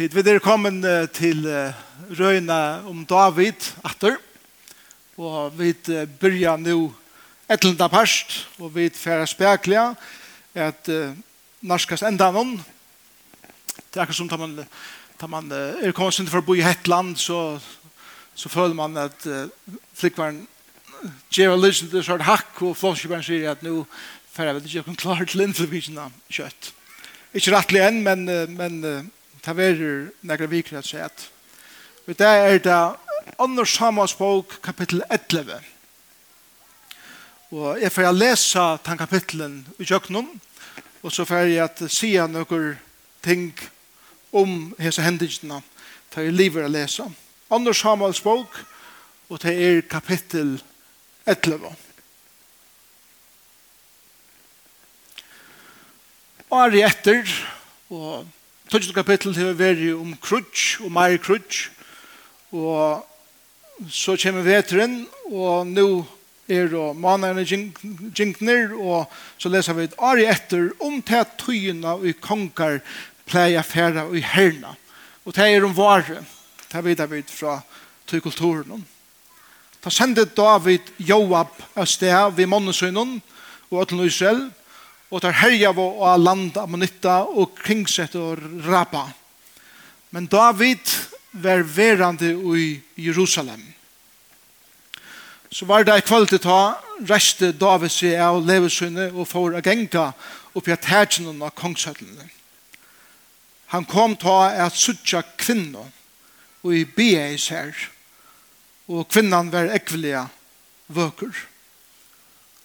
tid. Vi er kommet til røyna om David atter. Og vi byrja nu etlenda parst, og vi færa spekla at uh, norskast enda noen. Det er akkur som tar man, tar man uh, er kommet sin for å bo i Hetland, så, så føler man at uh, flikvaren gjør lysen til sort hakk, og Flåskjøperen sier at nu færa vi ikke klar til innflyvisjena kjøtt. Ikke rettelig enn, men, uh, men ta verir nekra vikri at sett. Og det er det Anders Samuels bok kapittel 11. Og jeg får lesa den kapittelen i kjøkkenen, og så får jeg at sige noen ting om hese hendelsene til jeg lever å lese. Anders Samuels bok, og det er kapittel 11. Året etter, og Tøtjens kapittel til å være om krutsk og mer krutsk. Og så kommer veteren, og nå er det manerne jinkner, og så leser vi et ari etter om til tøyene og konger pleier fære og herne. Og det er om vare. Det vet vi fra tøykulturen. Da sendte David Joab av sted ved mannesønnen og til Israel, og tar herja vår og landa Ammonitta og kringsett og rapa. Men David var verande i Jerusalem. Så var det i kvalitet ta reste David seg av levesynne og får agenta oppi at hergen av kongshøttene. Han kom ta at suttja kvinno og i beis her og kvinnan var ekvelia vøker.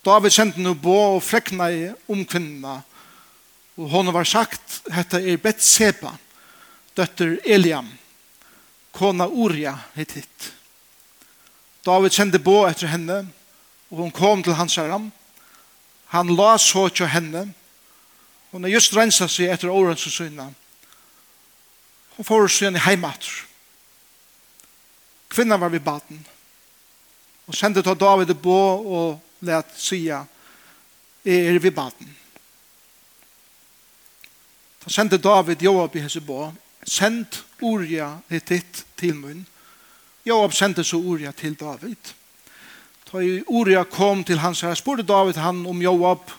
David kjente noe bo og frekna i om kvinna. Og hon var sagt, hette er Betseba, døtter Eliam, kona Uria hit hit. David kjente bo etter henne, og hon kom til hans herram. Han la så til henne. Hon har just rensa seg etter årens og synna. Hun får synne heimat. Kvinnan var ved baden. Og sendte til David bo og lät sia er vi baden. Så sände David Joab i Hesebo, send Uria ditt till mun. Joab sände så Uria till David. Ta Uria kom till hans herre, spurte David han om Joab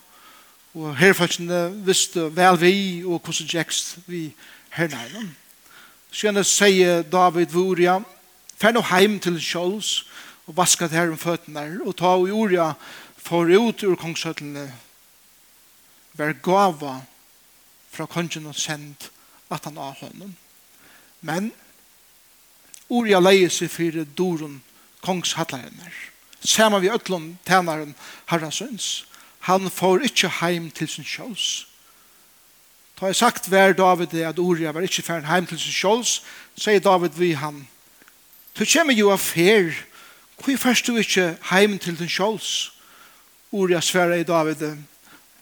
og herfælsene visste vel vi og hvordan gikst vi hernæren. gjerne sier David Vuria, fær nå heim til Kjolls, og vaskat her om føttene og ta og jorda for ut ur kongshøttene var gava fra kongen og sendt at han av honom. Men Uria leie seg fyrir doren kongshattlarinnar. Sama vi ötlom tænaren herrasøns. Han får ikkje heim til sin sjåls. Da jeg sagt hver David at Uria var ikkje færen heim til sin sjåls, sier David vi han, du kommer jo av fer Hvor først du ikke heim til din sjåls? Ordet svære i David.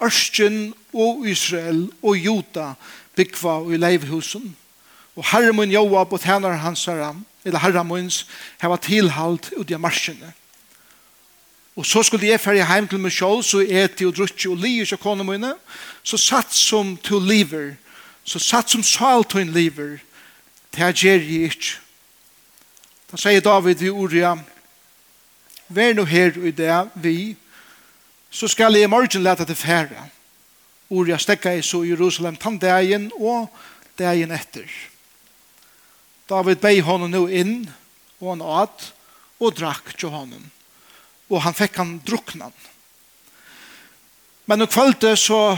Ørsten og Israel og Jota byggva i leivhusen. Og herremun Joab og tænare hans herre, eller herremuns, heva tilhalt ut i marsjene. Og så skulle jeg færre heim til meg sjål, så eti og drutje og li ikke kone mine, så satt som to liver, så satt som sal to en liver, til her gjer jeg ikke. Da sier David i Uria, vær nå her i det vi, så skal jeg i morgen lete til fære. Ord jeg stekker i så Jerusalem tann dagen og dagen etter. David bei honom nå inn, og han åt, og drakk til honom. Og han fikk han druknan. Men når kvalte så,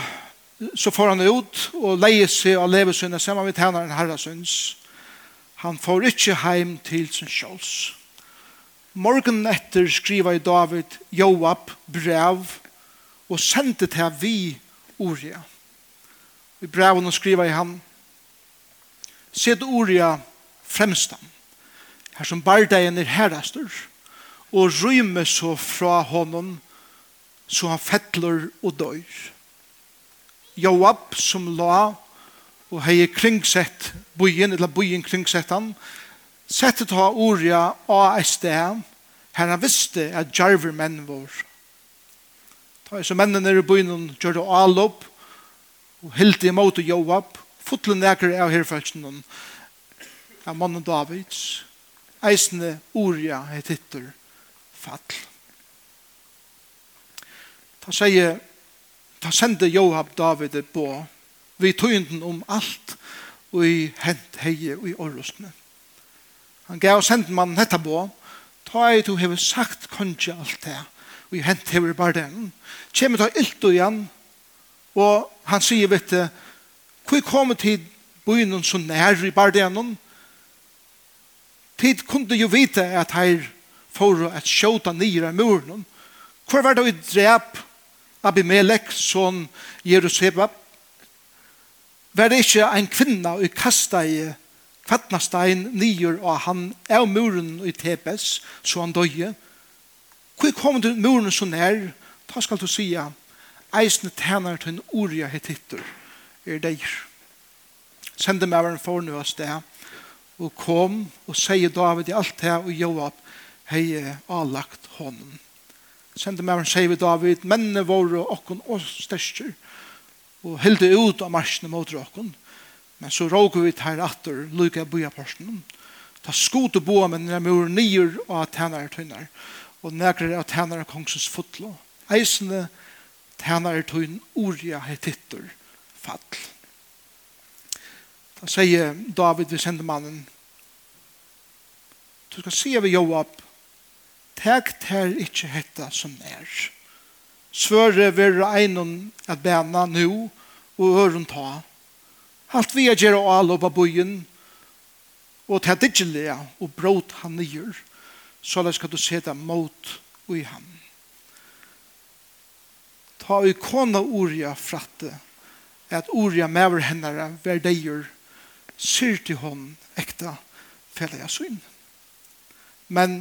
så får han ut og leie seg av levesynet sammen med tjeneren herresøns. Han får ikke heim til sin kjøls. Morgen etter skriva i David Joab brev og sendte til vi Uria. I breven skriva i han Sed Uria fremstam her som bardeien er herrastur og rymme så fra honom så han fettler og døyr. Joab som la og hei kringsett bojen, eller bojen kringsett han, sette ta orja av et sted her han visste at jarver menn var. Ta så mennene i byen gjør det alopp og hilde imot og joab fotlen nekker av herfølsen av mannen Davids eisne orja et hittur fall. Ta sier ta sende Joab David på vi tøynden om alt og i hent heie og i orrosne. Han gav senden mannen hetta på, ta ei du hever sagt kongi alt det, og hent hever bare den. Kjemmet ta ilt og igjen, og han sier, vet du, hvor kom tid byen så nær i Bardenon? Tid kunde jo vite at her for at sjåta nyra muren. Hvor var det i drep Abimelech, sånn Jerusalem? Var det ikke en kvinna i kasta i kvattnastein nyer og han er muren i Tebes, så han døye. Hvor kom du muren så nær? Da skal du sige, eisne tæner til en orja hittitter, er deir. Sende meg en fornu av sted, og kom og sier David i alt det, og Joab, hei avlagt hånden. Sende meg en sier David, mennene våre og okken og størster, og hilde ut av marsjene mot råkken, Men så råker vi tar atter lykke bya porsen. Ta skot og boa med når mur nier og at tænare tøyner. Og nægre at tænare kongsens fotlo. Eisene tænare tøyn orja hetittur fall. Da sier David vi sender mannen Du skal se vi Joab Teg ter ikkje hetta som er. Svøre vi einon at bæna nu og øren ta Alt vi er gjerra og oppa på og ta diggelig og brot han nyer, så la skal du seta mot ui han. Ta i kona orja fratte, at orja mever hennare ver deir, syr til hon ekta fellega syn. Men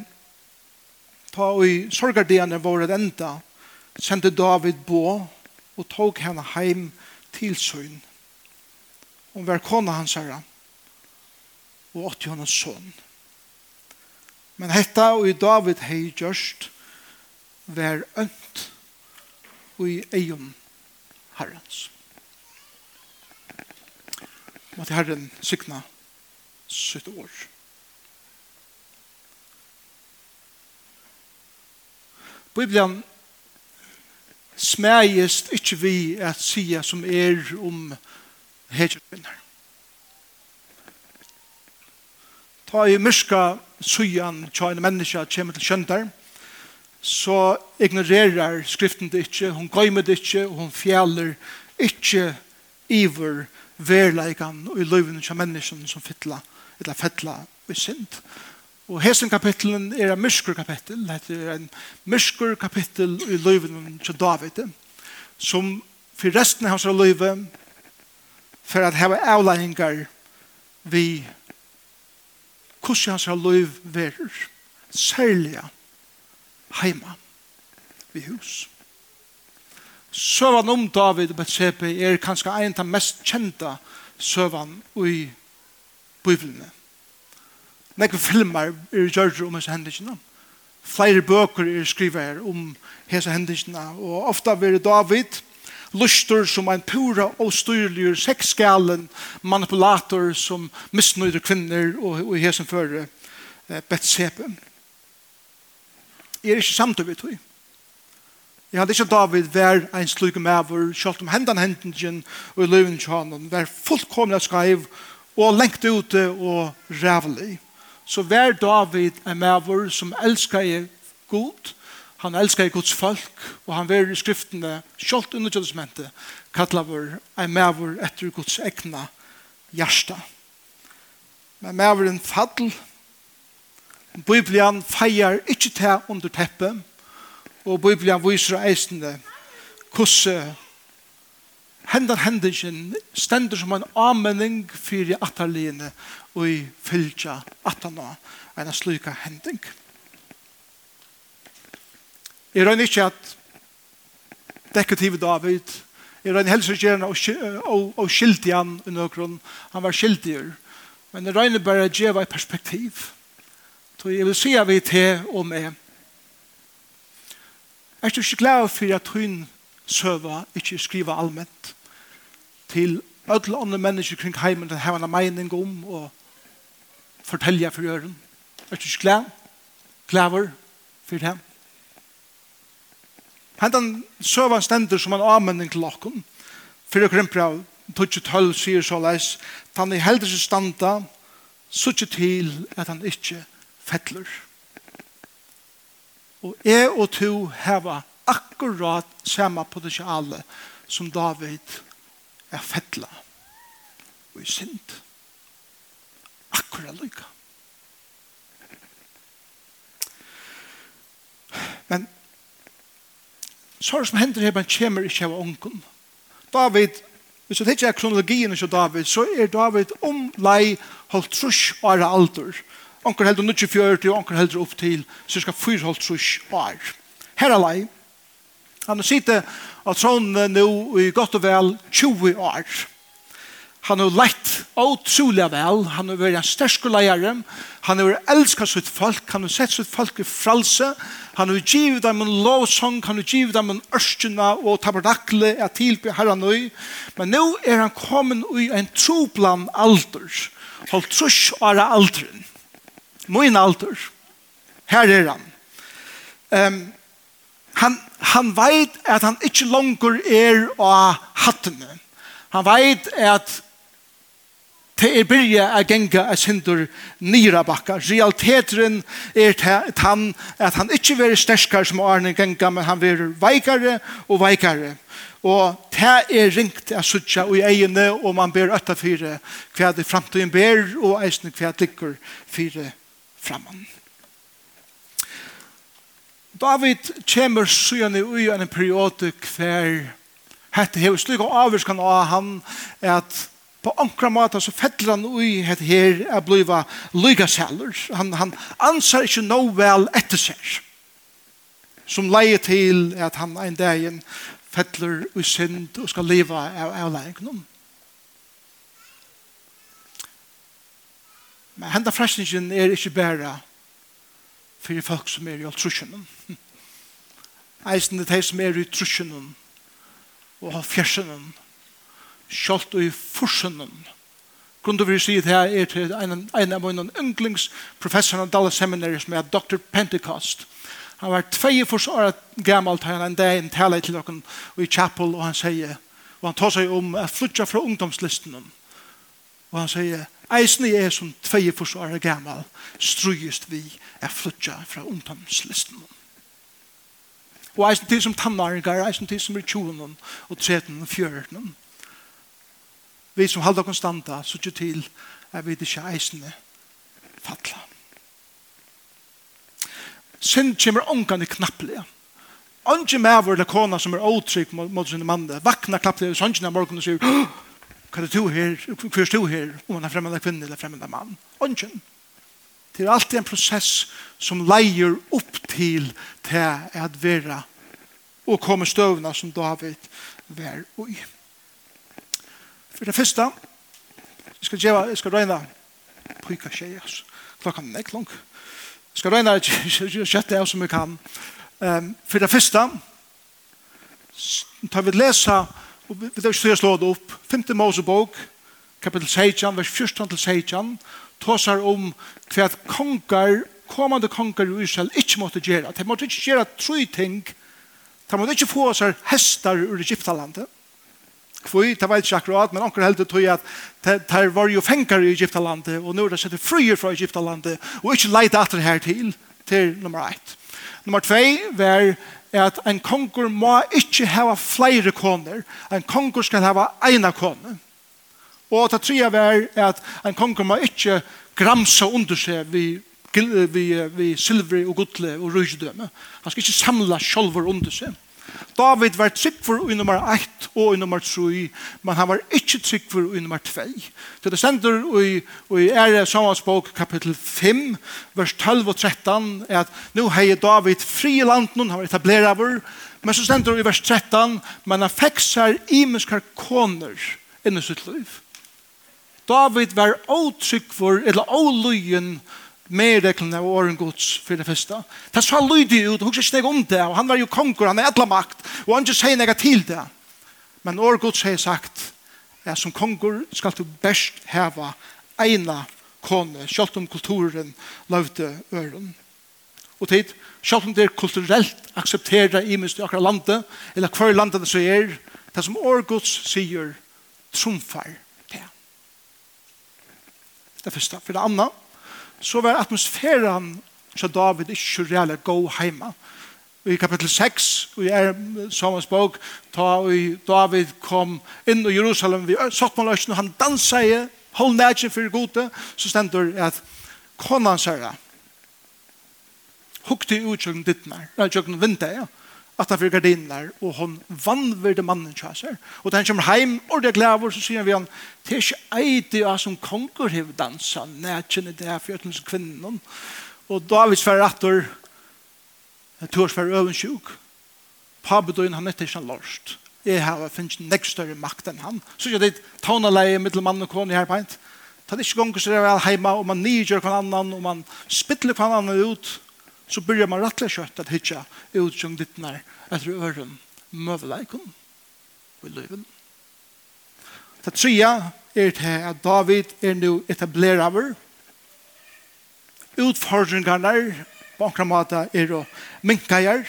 ta i sorgardiene våre enda, sendte David bo og tog henne heim til syn Hun var kona hans herre og åtti hans son. Men hetta og i David hei gjørst var ønt og i eion herrens. Måtte herren sykna sitt år. Bibelen smægist ikkje vi at sia som er om um hedger kvinner. Ta i myrska sujan tja en menneska kjem til kjøndar, så ignorerar skriften det ikkje, hon gøymer det ikkje, og hon fjallar ikkje iver verleikan og i løyvene tja mennesken som fytla, eller fettla i synd. Og hesen kapitlen er en myrskur kapittel, det er en myrskur kapittel i løyvene tja David, som for resten av hans løyve for at hava avleggingar vi hvordan hans har løyv verer, særlig heima vi hus. Søvan om David og Bethsebe er kanskje en av de mest kjenta søvan i Bibelene. Nekve filmer er gjørt om hese hendelsene. Flere bøker er skriver om hese hendelsene, og ofta vil David, lustur som en pura og styrlig sexskalen manipulator som misnøyder kvinner og, og hesen føre eh, Betsebe. Jeg er ikke samt over tog. Jeg hadde ikke David vær en slug med over, selv om hendene hendene og i løven til han, vær fullkomlig skreiv og lengt ute og rævlig. Så vær David en med som elsker god, Han elskar Guds folk, og han verir i skriftene, kjolt under testamentet, kallar vår ei mævur etter Guds egna hjärsta. Men mævur en Biblian feier ikkje te under teppet, og Biblian viser eisende hvordan hendan hendingen stender som en anmenning fyrir atalene og i fylgja atana en slika hending. Jeg røyner ikke at dekotivet David, jeg røyner helst ikke gjerne og skilti han i nøkron, han var skiltier. Men jeg røyner bare at jeg i perspektiv. Så jeg vil si av i til og med. Er du ikke glad for at hun søva ikke skriva allment til alle andre mennesker kring heimen til hevende mening om og fortelle for øren. Er du ikke glad? Glaver for dem? Hentan søva stender som en avmenning til okken. Fyrir okkur impra, tutsi tøll sier så leis, han i heldur sin standa, sutsi til at han ikkje fettler. Og jeg og to heva akkurat samme potensiale som David er fettla og i synd. Akkurat lykka. Men så er det som hender her, men kommer ikke av ånden. David, hvis du tenker kronologien av David, så er David om lei holdt trus og er alder. Onker heldur 94, og onker heldur opp til cirka fyr holdt trus og er. Her er lei. Han sitter av tronen nå i godt og vel 20 år. Han har lett utrolig vel. Han har vært en sterske leier. Han har elsket sitt folk. Han har sett sitt folk i fralse. Han har givet dem en lovsang. Han har givet dem en ørskjene og tabernakle at tilby herren nøy. Men nå er han kommet i en troplan alder. Holdt trus av alderen. Min alder. Her er han. Um, han, han vet at han ikke langer er av hattene. Han vet at Det er byrja a genga a sindur nira bakka. Realteteren er han at han ikkje veri sterskar som Arne genga, men han veri veikare og veikare. Og det er ringt a sutja i egene, og man ber ötta fyre hva det framtiden ber, og eisne hva det ligger fyre framman. David kommer sujane ui en periode hver hette hevur slukka avvirskan av han at på ankra måte så fettler han ui het her er bliva lygaseller. Han, han ansar ikke no vel etter seg. Som leie til at han en dagen fettler ui synd og skal leva av, av leien. Men henda frestningen er ikke bæra for folk som er i altrusjonen. Eisen er de som er i trusjonen og fjersjonen kjolt og i forsunnen. Grunnen til vi sier det her er til en, en av mine yndlingsprofessoren av Dallas Seminary som er Dr. Pentecost. Han var tvei fors år gammalt han en dag en tale til dere i chapel og han sier og han tar seg om å flytta fra ungdomslisten og han sier eisen er som tvei fors år gammal strøyest vi å flytta fra ungdomslisten og eisen til som tannargar eisen til som er tjonen og treten og fjørten vi som halda konstanta, så ikke til at vi ikke eisende fatla. Synd kommer ångan i knapplega. Ångan med vår lakona som er åtrygg mot sin mann, vakna knapplega i sannsyn av morgen og sier, hva er du her, hva er du her, om han er fremmede kvinne eller fremmede mann. Ångan. Det er alltid en prosess som leier opp til til at vera og komme støvna som David var og i. For det første, jeg skal, djeva, jeg skal røyne pyka tjei, altså. Klokka er ikke lang. Jeg skal røyne kjøttet av som jeg kan. Um, for det første, tar vi lesa, og vi tar ikke slå det opp, 5. Mosebok, kapitel 16, vers 14 til 16, tåsar om hva kongar, kommande kongar i Israel ikke måtte gjøre. De måtte ikke gjøre tre ting. De måtte ikke få seg hestar ur Egyptalandet kvui, det var ikke akkurat, men anker heldig tog at det var jo fengar i Egyptalandet, og nå er det sett fryer fra Egyptalandet, og ikke leite atter her til, til nummer 1. Nummer 2 var at en konger må ikke hava flere koner, en konger skal hava eina kone. Og det tredje var at en konger må ikke gramsa under seg vi vi vi silver og gudle og rujudømme. Han skal ikke samla sjolver under seg. David var trygg for i nummer 1 og i nummer 3, men han var ikke trygg for i nummer 2. Så det stender i, i ære samhansbok kapittel 5, vers 12 og 13, er at nå heier David fri i landen, han var etableret over, men så stender i vers 13, men han fikk seg imenskar koner innen sitt liv. David var åtrygg for, eller åløyen, mer reglene av åren gods for det første. Det sa lydig ut, hun ikke om det, og han var jo konger, han er etla makt, og han ikke sier noe til det. Men åren gods har sagt, ja, som konger skal du best heva eina kone, selv om kulturen løvde øren. Og tid, selv om det er kulturelt akseptera i minst i akkurat landet, eller hver landet det så er, det som åren gods sier, trumfar det. Det er første. For det andre, så var atmosfæren så David ikke reelle gå hjemme. I kapitel 6 i er Samuels bok da David kom inn i Jerusalem vi satt med løsene, han danset i hold nætjen for gode så stendur at konan særa hukte i utsjøkken dittnar, nei, utsjøkken vinter, ja at han fyrir gardiner, og hon vannverde mannen kjøser. Og da han kommer heim, og det er glæver, så sier vi han, det er ikke eit av som konger hev dansa, nætjen i det her fjøtens kvinnen. Og David sverre atter, tog sverre øven sjuk. Pabedøyen han etter ikke han lorst. Jeg har finnes nek større makt enn han. Så ikke det taunaleie mittel mann og kone her peint. Ta det ikke gong så det er vel heima, og man nidgjør hver annan, og man spittler hver annan ut, så börjar man rattla kött att hitta ut som vittnar efter öron mövleikon i livet. Det trea er til at David er nu etablerer utfordringarna på en måte er å minka gjør.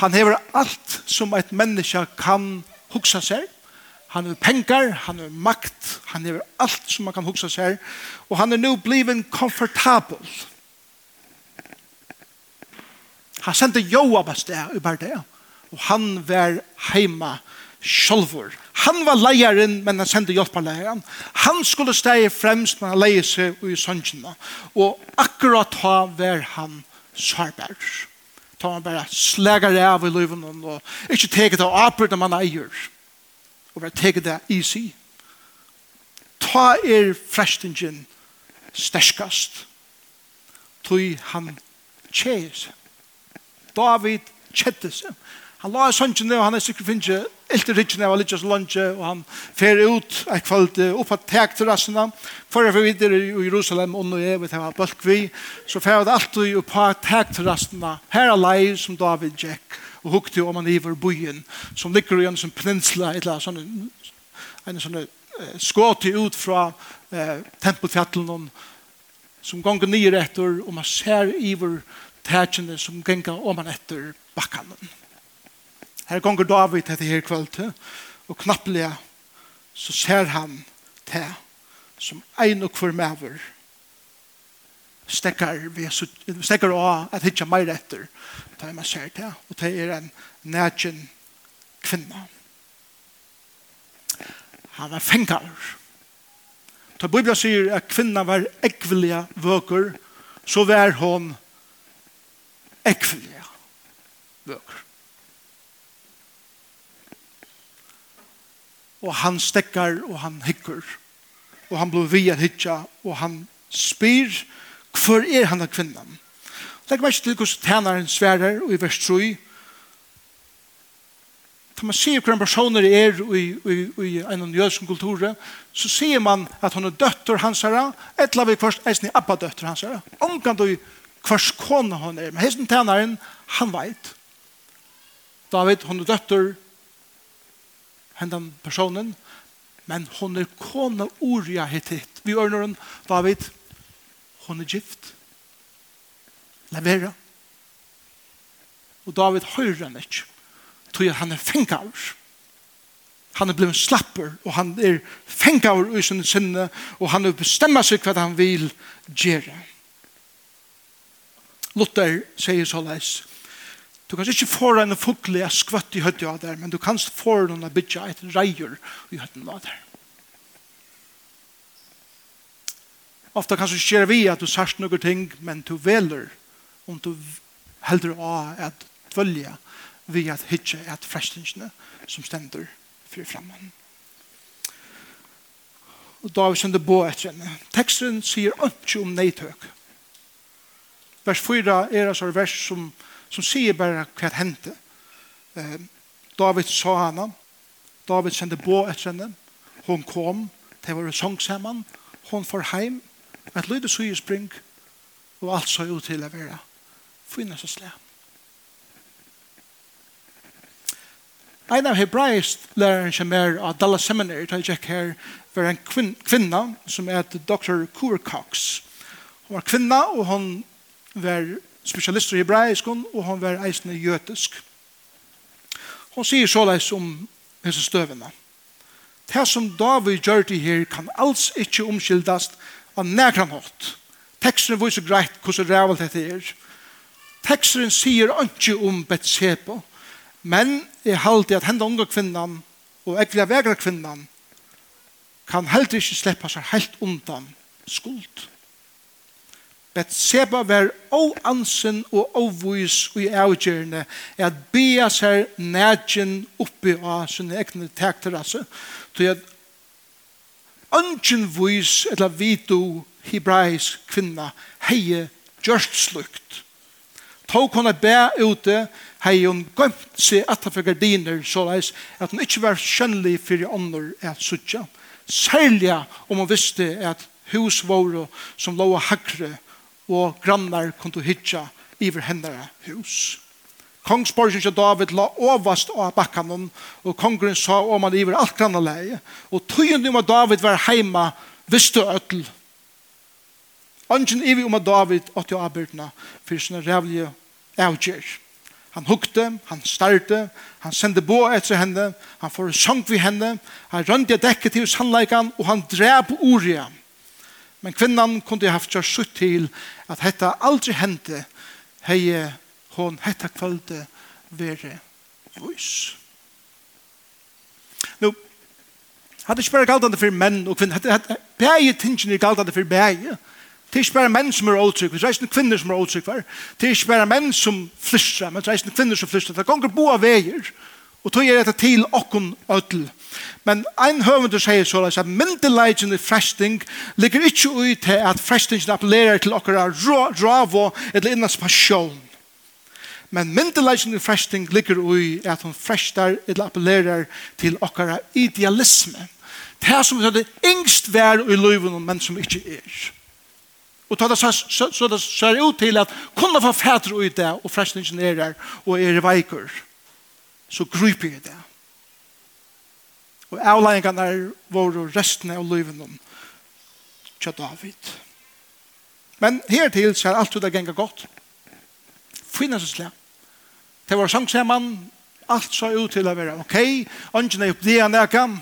Han hever alt som et menneske kan hugsa seg. Han har pengar, han har makt, han hever alt som man kan hugsa seg. Og han er nu bliven komfortabel. Han sendte Joab av sted i Bardea. Og han var heima sjolvor. Han var leieren, men han sendte hjelp av leieren. Han skulle steg fremst, men han leie seg i sønnsjene. Og akkurat ha var han svarbær. Ta han bare sleger av i løven og ikke teget av apur man eier. Og bare teget det i. Ta er frestingen sterskast. Tøy han tjeje David kjette seg. Han la sønnen ned, og han er sikkert finnet ilt i rikken av Lidjas lunge, og han fer ut et kveld opp av tek til resten. For jeg videre i Jerusalem, og når jeg vet hva bølgvi, så fer det alltid opp av tek til resten. Her er leir som David Jack, og hukte om han iver byen, som ligger i en sånn peninsla, et eller annet sånn, en sånn skåte ut fra eh, tempelfjattelen, som ganger nye etter, og man ser iver byen, tætjene som gengar om han etter bakkalen. Her gonger David etter her kvöld, og knapplega så ser han tæ som ein og hver mever stekkar, vi, stekkar av at hitja meir etter da man ser det, og det er en nætjen kvinna. Han er fengar. Da Bibelen sier at kvinna var ekvelige vøker, så var hon ekvelig vøkker. Og han stekkar, og han hikker, og han blir via at hitja, og han spyr, hvor er han av kvinnan? Legg meg til hvordan tænaren sverer, og i vers 3, Kan man se hvordan personer er i, i, i en jødsk kultur, så ser man at hun er døtter hans herre, et eller annet først, eisen i abba døtter hans herre. Omkant du hvers kone hun er. Men hesten tænaren, han vet. David, hon er døtter hendan personen, men hon er kona uria hittit. Vi ørner hon, David, hon er gift. Levera. Og David høyrer han ikke, tog han er fengavr. Han er blevet slapper, og han er fengavr i sin sinne, og han er bestemmer seg hva han vil gjøre. Luther sier så leis. Du kan ikke få en fukle jeg skvøtt i høttet av der, men du kan få noen bytja et reier i høttet av der. Ofta kan du skjer vi at du sørst noen ting, men du veler om du heldur av at dvølja vi at hitje at frestingsene som stender fri framman. Og da har vi sendt bo etter henne. Teksten sier ikke om neitøk. Vers 4 er altså vers som, som sier bare hva det hendte. Eh, David sa henne. David sendte på etter henne. Hun kom. Det var sångsamman. Hun får hjem. Et lyde syge spring. Og alt så ut til å være. Fyna så slem. En av hebraisk læreren som er av Dallas Seminary, da jeg gikk her, var en kvinna som heter Dr. Coor Cox. Hun var kvinna, og hun var specialist i hebraisk og han var eisende jøtisk. Hon sier såleis om hese støvene. Det som David gjør det her kan alls ikke omkyldast av nærkran hatt. Teksten viser greit hvordan rævalt dette er. Teksten sier ikke om Betseba, men jeg halte at henne unge kvinnan og ekvile vegra kvinnan kan heller ikke slippe seg helt undan skuld. Betseba var oansen og ovois og i avgjørende at bia seg nægjen oppi av sin egne tekterrasse til at ønsken vois eller vidu hebraisk kvinna heie gjørst slukt tog hon bæ ute hei hun gømt seg atta gardiner så leis at hun ikke var skjønnelig fyrir ånder at suttja særlig om hun visste at hus våre som lå hakre og grannar kundu hitja iver hendara hus. Kongsborgen til David la ovast av bakkanon, og kongren sa om han iver alt grannarleie, og tøyen om at David var heima visste øtl. Angen iver om at David åtti avbyrdna fyrir sinne rævlige avgjer. Han hukte, han starte, han sendte bo etter henne, han får sang vi henne, han rønte dekket til sannleikan, og han drep uria. Men kvinnan kunde haft kjørt sutt til at hetta aldri hente hei hon hetta kvölde vere vois. Nå, hadde ikke bare galt for menn og kvinner, hadde bæge tingene galdande for bæge. Det er ikke bare menn som er åtrykk, det er ikke kvinner som er åtrykk, det er ikke bare menn som flystra, men det er ikke kvinner som flystra, det gonger bo av veier. Det Og tog er dette til okkon ødel. Men ein høvendur sier så at myndelagen i fresting ligger ikke ut til at frestingen appellerer til okkara ravo eller innas passion. Men myndelagen i fresting ligger ui at hun frestar eller appellerer til okkara idealisme. Det som er det yngst vær i løyven, men som ikke er. Og ta det så, så, så det ser ut til at kunne få fædre ut det, og frestingen er der, og er i veikur så gryper jeg det. Og avleggene er våre resten av livet om til David. Men her til så er alt det ganger godt. Finne seg slett. Det var sang som man alt så ut til å være ok, ånden er opp det han er kan.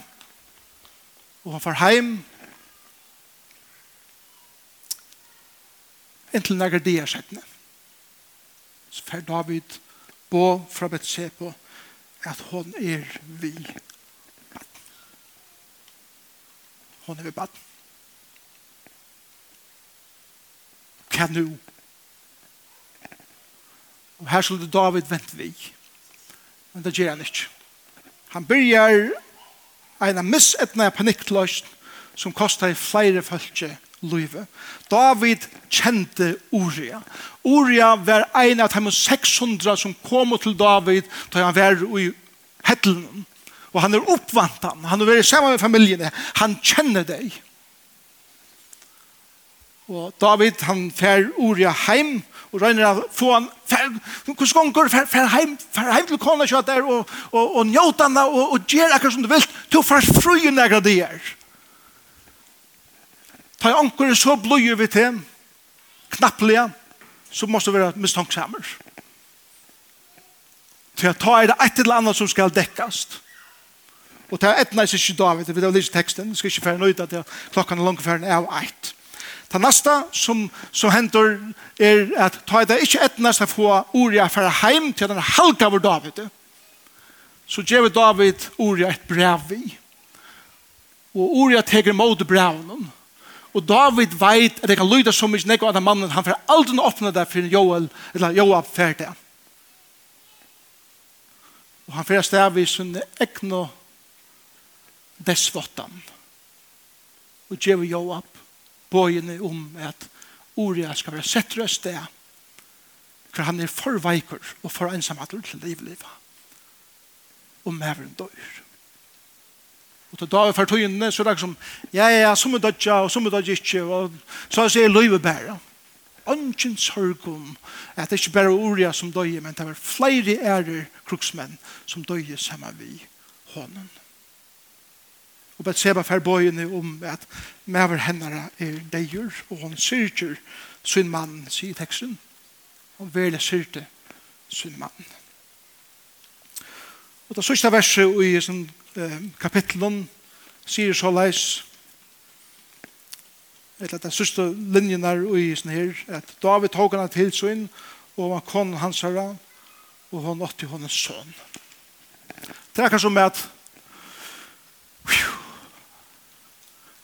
og han får hjem, inntil nægger det er settende. Så fer David bo fra Betsebo, at hon er vi. Hon er vi bad. Hva nu? Og her skulle David vente vi. Men det gjør han ikke. Han begynner en missetna panikkløsn som kostar flere følge livet. David kjente Uria. Uria var en av de 600 som kom til David da han var i hettelen. Og han er oppvant han. Han er sammen med familiene. Han kjenner deg. Og David, han fer Uria heim, og røyner av få han, fer, hvordan gonger, fer, fer heim, fer heim til kona kjøtt der, og, og, og njøt han, og, og gjør akkurat som du vil, til å fer i akkurat det. Ta i anker så bløyer vi til, knapplige, så må vi være mistanksammer. Til å ta er det et eller annet som skal dekkast. Og til å etne seg ikke David, vi har lyst teksten, jeg skal ikke fære nøyde til klokken er langt fære av eit. Ta neste som, som hender er at ta er det ikke etne seg få ordet for å heim til den halka over David. Så gjør David ordet et brev i. Og ordet teker mot brevnen. Og David veit at det kan lyda så mykje nekko av den mannen, han får aldri åpne det for Joel, eller Joab ferdig. Og han får stav i sin ekno desvottan. Og djev Joab bøyene om at Uria skal være sett røst det, for han er for veikur og for ensamhet til livlivet. Og mevren døyr. Og til dag for tøyene, så er det som, ja, ja, ja, som er dødja, og som er dødja ikke, og så er det løyve bæra. Ønsken sørg at det ikke bare orja som døye, men det var flere ærer kruksmenn som døye sammen vi hånden. Og bet seba fer bøyene om at mever hennara er deir, og hon syrger sin mann, sier teksten, og vele syrte sin mann. Og det sørste verset i sin kapitlen sier så leis eller den sørste linjen er i sånn her at David tog henne til sin og han kom hans herre og han åtte hans sønn det er kanskje med at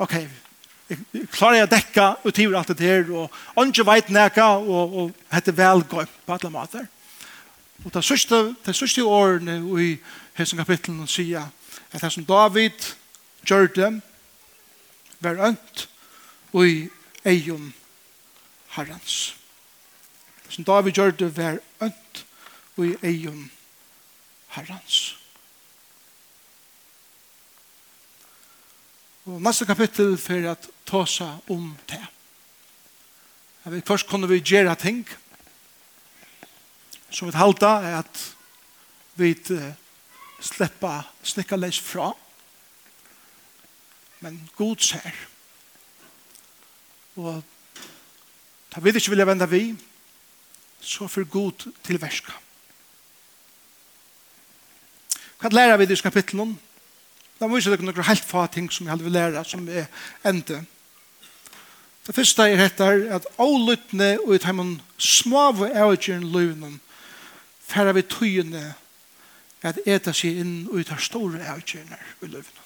ok jeg klarer jeg å dekke utover alt det her og ikke vet nækka og, og hette vel gøy på alle måter og det sørste, det sørste årene i hessen kapitlen sier at det som David gjør det var ønt og i eion herrens. Det som David gjør det var ønt og i eion herrens. Og neste kapittel for at ta seg om det. Jeg vet, først kunne vi gjøre ting som vi halte at vi släppa släcka leis fra. Men god ser. Og ta vid ikke vilja venda vi, så for god til verska. Hva lærer vi i kapitlen? Da må vi se noen helt få ting som vi hadde vil lære, som er ende. Det første er etter at avlyttene og i timen smave avgjøren løvnen færre vi tøyene at eta seg inn og ut av store avgjørner i løvene.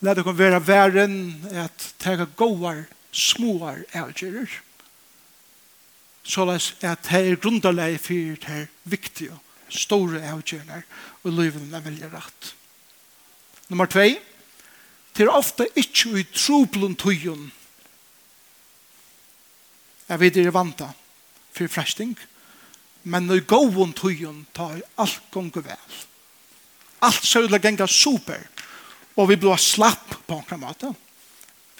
La det være væren at tega gåar, småar avgjører. Såleis at det er grunderleg for det er viktige, store avgjørner og løvene er veldig rett. Nummer 2. Det er ofte ikke i troblen tøyen jeg vet det er vanta for fresting. Nummer Men når gåvun tøyen tar alt gonger vel. Alt ser ut til super. Og vi blir slapp på en måte.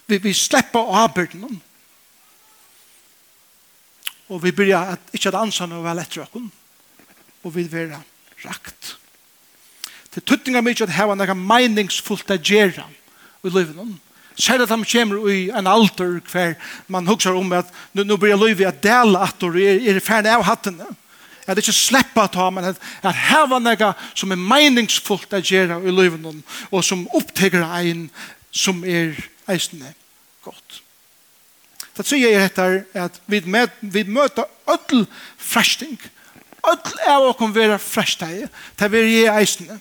Vi, vi slipper avbyrden. Og vi blir at ikke at ansa noe vel etter oss, Og vi blir rakt. Det av mye at heva noe meningsfullt å gjøre i livet Selv at han kommer i en alder hver man hugsar om at nå nu blir livet at dela at du er, er ferdig av hattene. Ja at ikke sleppa ta, men at, at heva nega som er meningsfullt at gjera i livet noen, og som opptekker ein som er eisende godt. Det sier jeg etter at vi, med, vi møter ødel fresting, Ødel er å kunne være fresteg, til vi er eisende.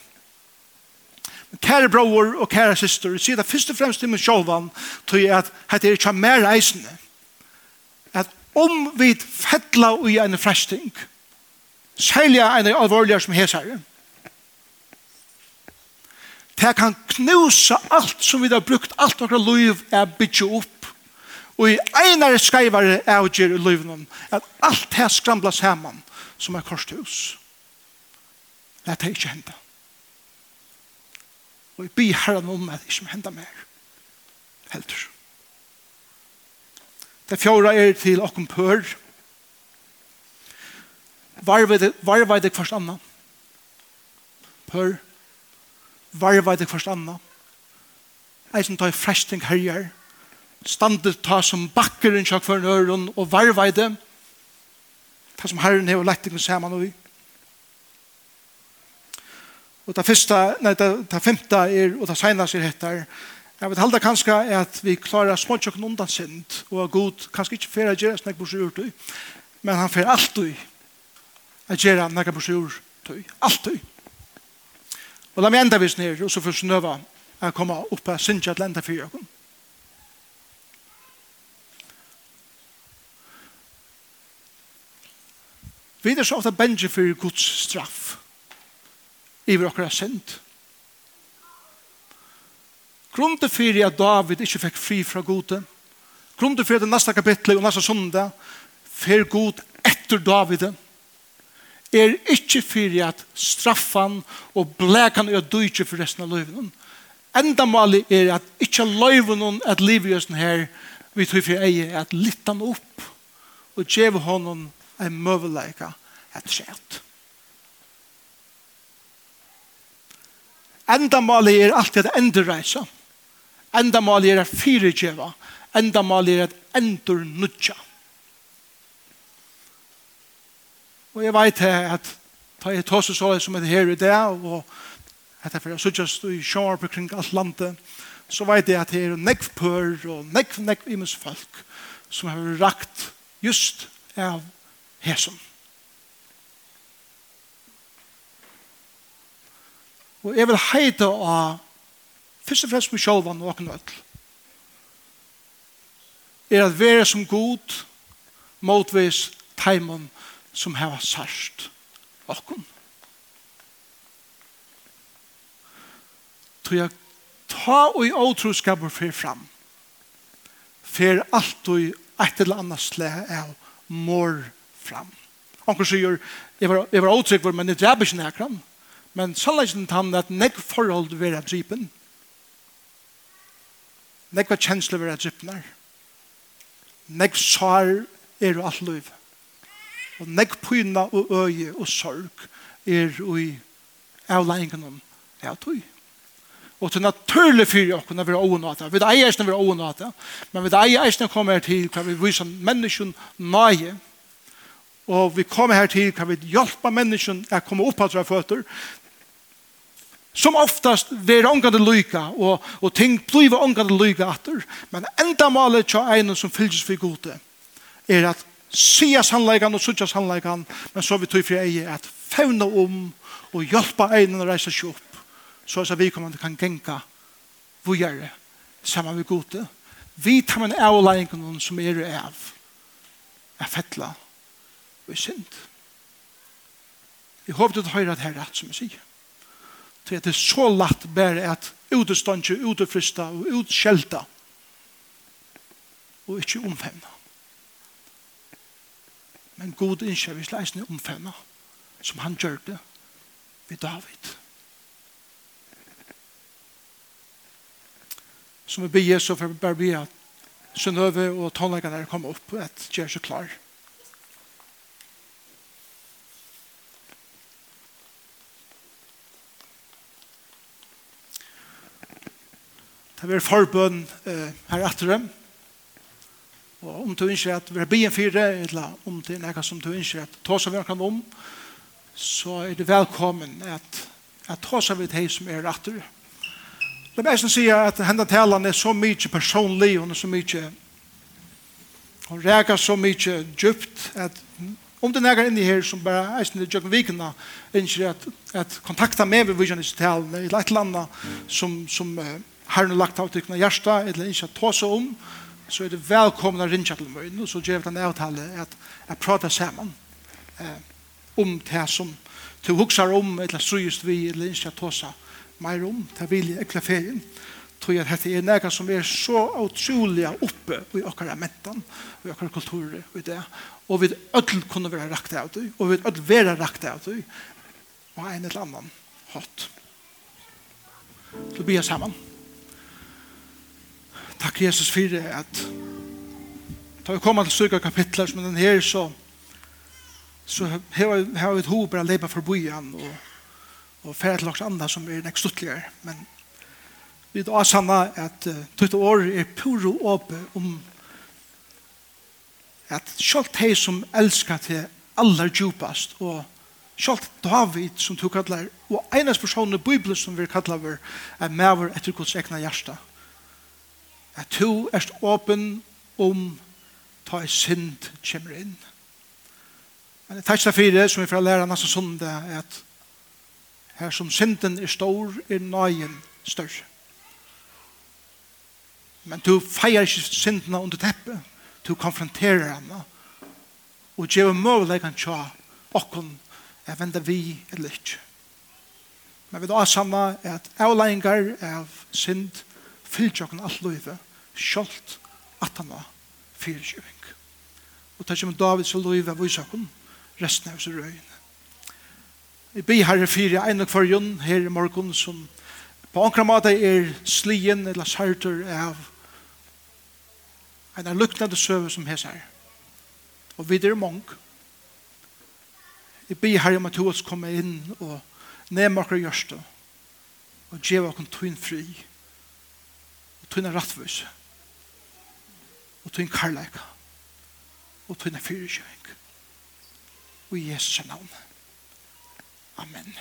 Men kære bror og kære syster, jeg sier det først og fremst til min sjåvan, tror jeg at dette er ikke mer eisende. At om vi fettler i en fresting, Særlig en av alvorligere som hesar. Det kan knuse alt som vi har brukt, alt okra liv er bytje opp. Og i einare skrevare er og gjør i livene at alt det skramla saman som er korshus. Det er ikke henda. Og jeg byr herren om at det ikke henda mer. Heldur. Det fjorda er til okkumpør. Det var var det kvarst anna. Per var var det varveide anna. Ei Eisen tar fresting herjar. Standet ta som bakkeren sjakk for nøren og var var det. Ta som herren hever til saman og vi. Og ta fyrsta, nei, ta ta femta er, og ta seneste er hettar, jeg vet halda kanskje at vi klarer småtjokken undan sind, og at Gud kanskje ikke fyrir a gjøre snakk bors i men han fyrir alt i at gjøre nekka på sjur tøy, alt tøy. Og la meg enda vis ned, og så får snøva at komme opp av sinja til enda fyrir okkur. Vi er så ofta benge for Guds straff i iver okkara synd. Grunde fyrir at David ikke fikk fri fra gode. Grunde fyrir at det neste kapittel og neste sondag fyrir god etter David. David er ikke for at straffan og blekan er døyke for resten av løyven. Enda målet er at ikke løyven at livet er sånn her vi tror for eie at lytta han opp og djeve honom en møveleika et skjett. Enda mali er alltid at endreisa. Enda mali er at fyrirgjeva. Enda mali er at endur nudja. Enda Og jeg vet at da jeg tås og så som er her i dag, og at jeg får suttjast i sjåar på kring alt landet, så vet jeg at det er nekv pør og nekv nekv imens folk som har rakt just av hesen. Og jeg vil heite av først og fremst med sjålvan og åken ødel er at være som god motvis teimen som har sørst okkom. Tog jeg ta og i åtroskapet fer fram. Fer alt og et eller annet slæ av mor fram. Onkel sier, jeg var, jeg var åtrykver, men jeg dreper ikke nekram. Men sannleggen tann at nek forhold vil vera drypen. Nek var kjensle vera drypnar. Nek svar er jo alt løyve. Og nekk pyna og øye og sorg er i avleggen om ja, er tog. Og til naturlig fyrir okkur når vi er ånåta. Vi er eisne vi er ånåta, men vi er eisne kommer her til hva vi viser menneskjen nøye. Og vi kommer her til hva vi hjelper menneskjen å komme opp av føtter. Som oftast vi er ångande lyka, og, og ting blir ångande lyka atter. Men enda malet til en som fylles for gode er at sia sannleikan og sutja sannleikan, men så vi tog fri eie at fevna om og hjelpa einen å reise seg opp, så at vi kommer kan genka vujere saman vi gode. Vi tar med avleikene som er av, er fettla og er synd. Jeg håper du høyre at her rett som jeg sier. Til at det er så latt bare at uteståndje, utefrista og utskjelta og ikke omfemna. Men god innskjer vi sleisene omfemmer, som han gjør det ved David. Som vi ber så for bare be at Sønnøve og tonleggene er kommet opp og at gjør så klar. Det er forbønn eh, her etter dem. Og om du ikke at vi er byen fire, eller om det er noe som du ikke at ta seg hverandre om, så er det velkommen at, at ta seg ved deg som er retter. Det er som sier at henne talen er så mye personlig, hun er så mye, hun reker så mye djupt, at om det er inni her som bare er sånn i Jøkken Vikene, ønsker at, at kontakta med vi ved vidjønnes talen, eller et eller annet som, som uh, har lagt av til hjertet, eller ikke at ta seg om, så er det velkomna rinja til møyen, og så gjør vi den avtale at jeg prater sammen eh, om det som du huksar om, eller syrst vi, eller ikke tåsa mer om, det vil jeg ekle ferien, tror jeg at dette er nega som er så utrolig oppe i okkara mentan, i okkara kulturer, og det, og vi ødel kunne være rakt av det, og vi ødel være rakt av det, og en eller annan hatt. Så blir jeg sammen. Takk Jesus for at da vi kommer til styrke kapitler som den her så så har vi et hoved bare lepa for bojan og, og færre til laks andre som er nekst utligere men vi da sanna at uh, tutt år er puro åpe om at sjalt hei som elskar til aller djupast og Sjalt David som du kallar, og enes person i Bibelen som vi kallar, er mever etter Guds egna hjärsta at du er åpen om ta i synd kommer inn. Men det tekst fire som vi får lære nesten sonde er at her som synden er stor er nøyen større. Men du feier ikke syndene under teppet. Du konfronterer henne og gjør mulighet til å åkken er vende vi eller ikke. Men vi da samla er at avleggingar av synd fylgja okken alt løyve, sjålt at han var fyrirkjøving. Og det kommer Davids og løyve av okken, resten av oss røyene. Vi blir herre fire, en og kvarjon, her i morgen, som på ankra måte er slien eller sartur av en luknande søve som hes her. Og vi er mange. Jeg blir herre om at oss komme inn og nema okker gjørste og djeva okken tøyn fri tøyne rattvøs, og tøyne karlæka, og tøyne fyrirkjøring. Og i Jesu navn. Amen.